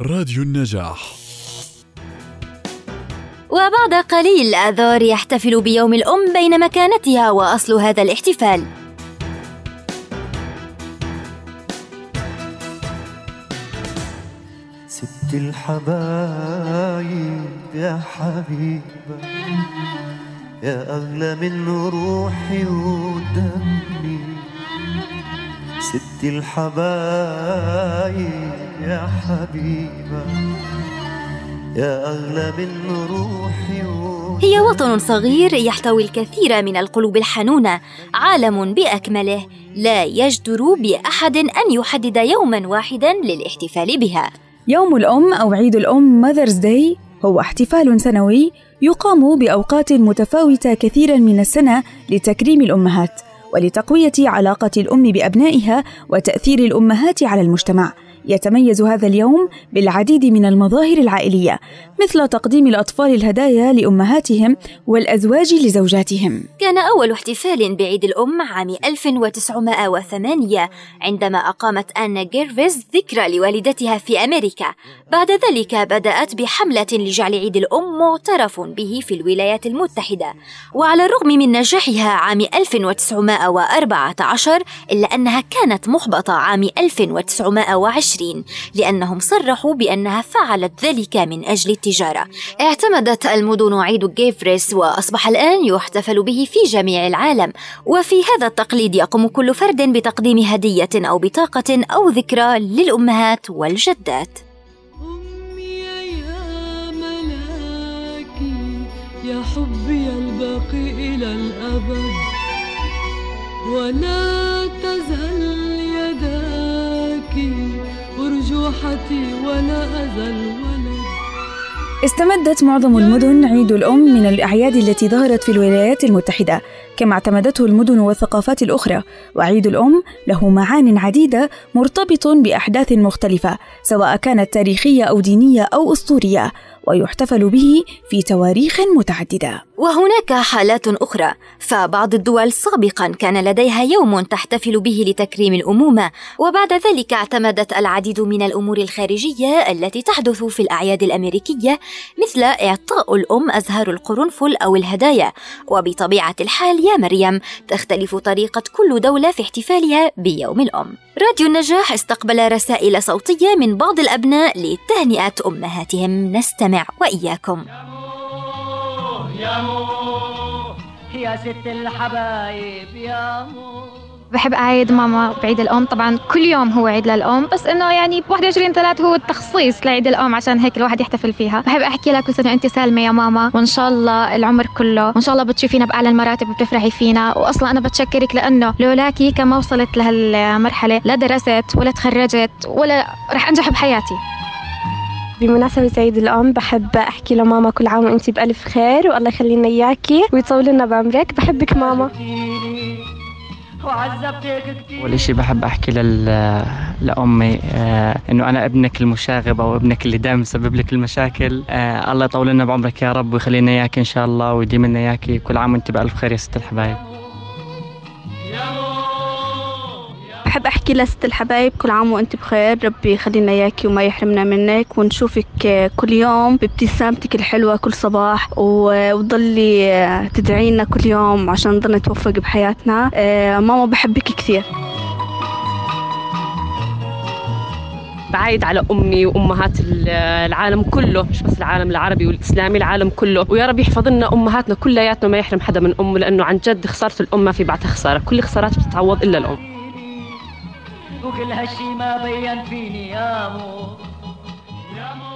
راديو النجاح. وبعد قليل آذار يحتفل بيوم الأم بين مكانتها وأصل هذا الاحتفال. ست الحبايب يا حبيبة يا أغلى من روحي ودمي ست الحبايب يا حبيبة يا أغلى من روحي هي وطن صغير يحتوي الكثير من القلوب الحنونة عالم بأكمله لا يجدر بأحد أن يحدد يوما واحدا للاحتفال بها. يوم الأم أو عيد الأم ماذرز داي هو احتفال سنوي يقام بأوقات متفاوتة كثيرا من السنة لتكريم الأمهات. ولتقوية علاقة الأم بأبنائها وتأثير الأمهات على المجتمع. يتميز هذا اليوم بالعديد من المظاهر العائلية مثل تقديم الأطفال الهدايا لأمهاتهم والأزواج لزوجاتهم. كان أول احتفال بعيد الأم عام 1908 عندما أقامت آنا جيرفيز ذكرى لوالدتها في أمريكا. بعد ذلك بدأت بحملة لجعل عيد الأم معترف به في الولايات المتحدة. وعلى الرغم من نجاحها عام 1914 إلا أنها كانت محبطة عام 1920 لأنهم صرحوا بأنها فعلت ذلك من أجل التجارة. اعتمدت المدن عيد جيفريس وأصبح الآن يحتفل به في جميع العالم وفي هذا التقليد يقوم كل فرد بتقديم هدية أو بطاقة أو ذكرى للأمهات والجدات. يا حبي الباقي إلى الأبد. ولا تزل يداك أرجوحتي ولا أزل ولد. استمدت معظم المدن عيد الأم من الأعياد التي ظهرت في الولايات المتحدة. كما اعتمدته المدن والثقافات الأخرى. وعيد الأم له معان عديدة مرتبط بأحداث مختلفة سواء كانت تاريخية أو دينية أو أسطورية ويحتفل به في تواريخ متعددة. وهناك حالات أخرى فبعض الدول سابقا كان لديها يوم تحتفل به لتكريم الأمومة وبعد ذلك اعتمدت العديد من الأمور الخارجية التي تحدث في الأعياد الأمريكية مثل إعطاء الأم أزهار القرنفل أو الهدايا. وبطبيعة الحال يا مريم تختلف طريقة كل دولة في احتفالها بيوم الأم. راديو النجاح استقبل رسائل صوتية من بعض الأبناء لتهنئة أمهاتهم. نستمع وإياكم. يا مو يا ست الحبايب يا مو. بحب أعيد ماما بعيد الأم. طبعا كل يوم هو عيد للأم بس إنه يعني ب 21 3 هو التخصيص لعيد الأم عشان هيك الواحد يحتفل فيها. بحب أحكي لها كل سنة أنت سالمة يا ماما وإن شاء الله العمر كله وإن شاء الله بتشوفينا بأعلى المراتب وبتفرحي فينا. وأصلا أنا بتشكرك لأنه لولاكي كان ما وصلت لهالمرحلة لا درست ولا تخرجت ولا رح أنجح بحياتي. بمناسبة عيد الأم بحب أحكي لماما كل عام وأنت بألف خير والله يخلينا إياكي ويطول لنا بعمرك. بحبك ماما. وعذبتك كتير أول شيء بحب أحكي لل... لأمي آه إنه أنا ابنك المشاغب أو ابنك اللي دائما مسبب لك المشاكل. آه الله يطول لنا بعمرك يا رب ويخلي لنا إياك إن شاء الله ويديم لنا إياكي كل عام وأنت بألف خير يا ست الحبايب. أحكي لست الحبايب كل عام وأنت بخير. ربي يخلينا إياكي وما يحرمنا منك. ونشوفك كل يوم بابتسامتك الحلوة كل صباح. وتضلي تدعينا كل يوم عشان نضل نتوفق بحياتنا. آه، ماما بحبك كثير. بعايد على أمي وأمهات ال- العالم كله مش بس العالم العربي والإسلامي العالم كله. ويا رب يحفظ لنا أمهاتنا كلياتنا ما يحرم حدا من أمه لأنه عن جد خسارة الام ما في بعدها خسارة. كل خسارات بتتعوض إلا الأم. وكل هالشي ما بين فيني يا مو. يا مو.